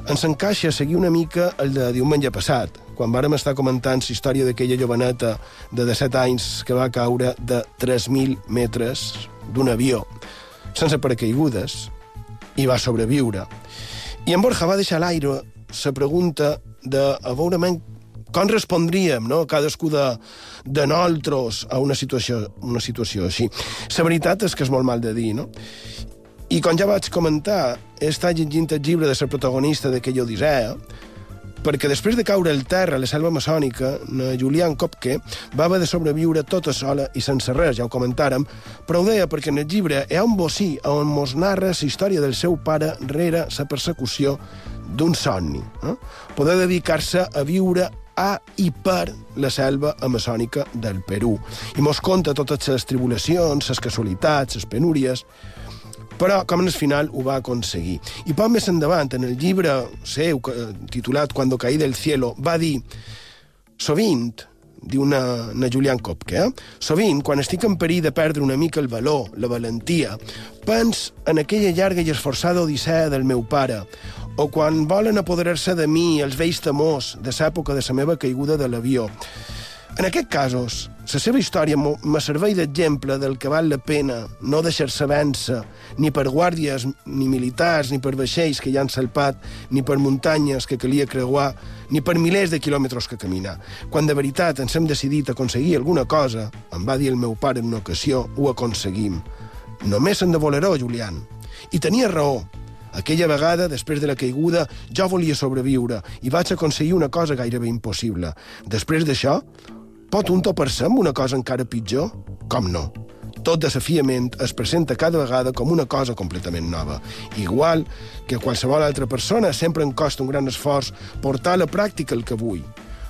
ens encaixa seguir una mica el de diumenge passat, quan vàrem estar comentant la història d'aquella joveneta de 17 anys que va caure de 3.000 metres d'un avió sense paracaigudes i va sobreviure. I en Borja va deixar l'aire la pregunta de a veure com respondríem, no?, cadascú de, de nosaltres a una situació, una situació així. La veritat és que és molt mal de dir, no? I com ja vaig comentar, he estat llegint el llibre de la protagonista d'aquella odissea, perquè després de caure al terra a la selva maçònica, na Julián Kopke va haver de sobreviure tota sola i sense res, ja ho comentàrem, però ho deia perquè en el llibre hi ha un bocí on mos narra la història del seu pare rere la persecució d'un somni. Eh? Poder dedicar-se a viure a i per la selva amazònica del Perú. I mos conta totes les tribulacions, les casualitats, les penúries, però com el final ho va aconseguir. I poc més endavant, en el llibre seu, titulat Cuando caí del cielo, va dir sovint, diu una, una Julián Kopke, eh? sovint, quan estic en perill de perdre una mica el valor, la valentia, pens en aquella llarga i esforçada odissea del meu pare, o quan volen apoderar-se de mi els vells temors de l'època de la meva caiguda de l'avió. En aquests casos, la seva història me serveix d'exemple del que val la pena no deixar-se vèncer ni per guàrdies, ni militars, ni per vaixells que hi han salpat, ni per muntanyes que calia creuar, ni per milers de quilòmetres que caminar. Quan de veritat ens hem decidit aconseguir alguna cosa, em va dir el meu pare en una ocasió, ho aconseguim. Només hem de voler-ho, Julián. I tenia raó. Aquella vegada, després de la caiguda, jo volia sobreviure i vaig aconseguir una cosa gairebé impossible. Després d'això, pot un topar-se amb una cosa encara pitjor? Com no? Tot desafiament es presenta cada vegada com una cosa completament nova. Igual que qualsevol altra persona, sempre em costa un gran esforç portar a la pràctica el que vull.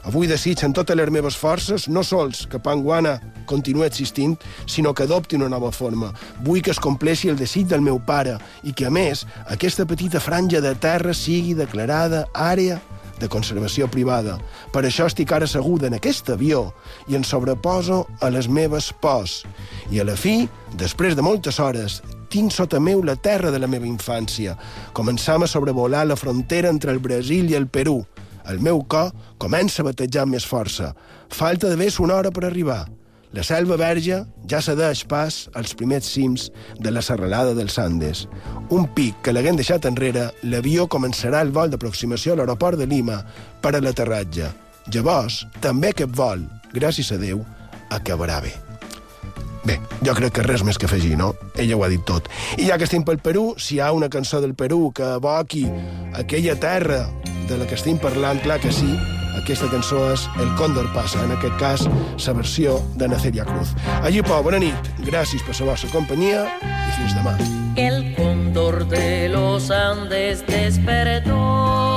Avui desig en totes les meves forces no sols que Panguana continuï existint, sinó que adopti una nova forma. Vull que es compleixi el desig del meu pare i que, a més, aquesta petita franja de terra sigui declarada àrea de conservació privada. Per això estic ara asseguda en aquest avió i en sobreposo a les meves pors. I a la fi, després de moltes hores, tinc sota meu la terra de la meva infància. Començam a sobrevolar la frontera entre el Brasil i el Perú. El meu cor comença a batejar amb més força. Falta d'haver una hora per arribar. La selva verge ja cedeix pas als primers cims de la serralada dels Andes. Un pic que l'haguem deixat enrere, l'avió començarà el vol d'aproximació a l'aeroport de Lima per a l'aterratge. Llavors, també aquest vol, gràcies a Déu, acabarà bé. Bé, jo crec que res més que afegir, no? Ella ho ha dit tot. I ja que estem pel Perú, si hi ha una cançó del Perú que evoqui aquella terra de la que estem parlant, clar que sí, aquesta cançó és El Còndor passa, en aquest cas, la versió de Naceria Cruz. Allí, Pau, bona nit, gràcies per la vostra companyia i fins demà. El cóndor de los Andes despertó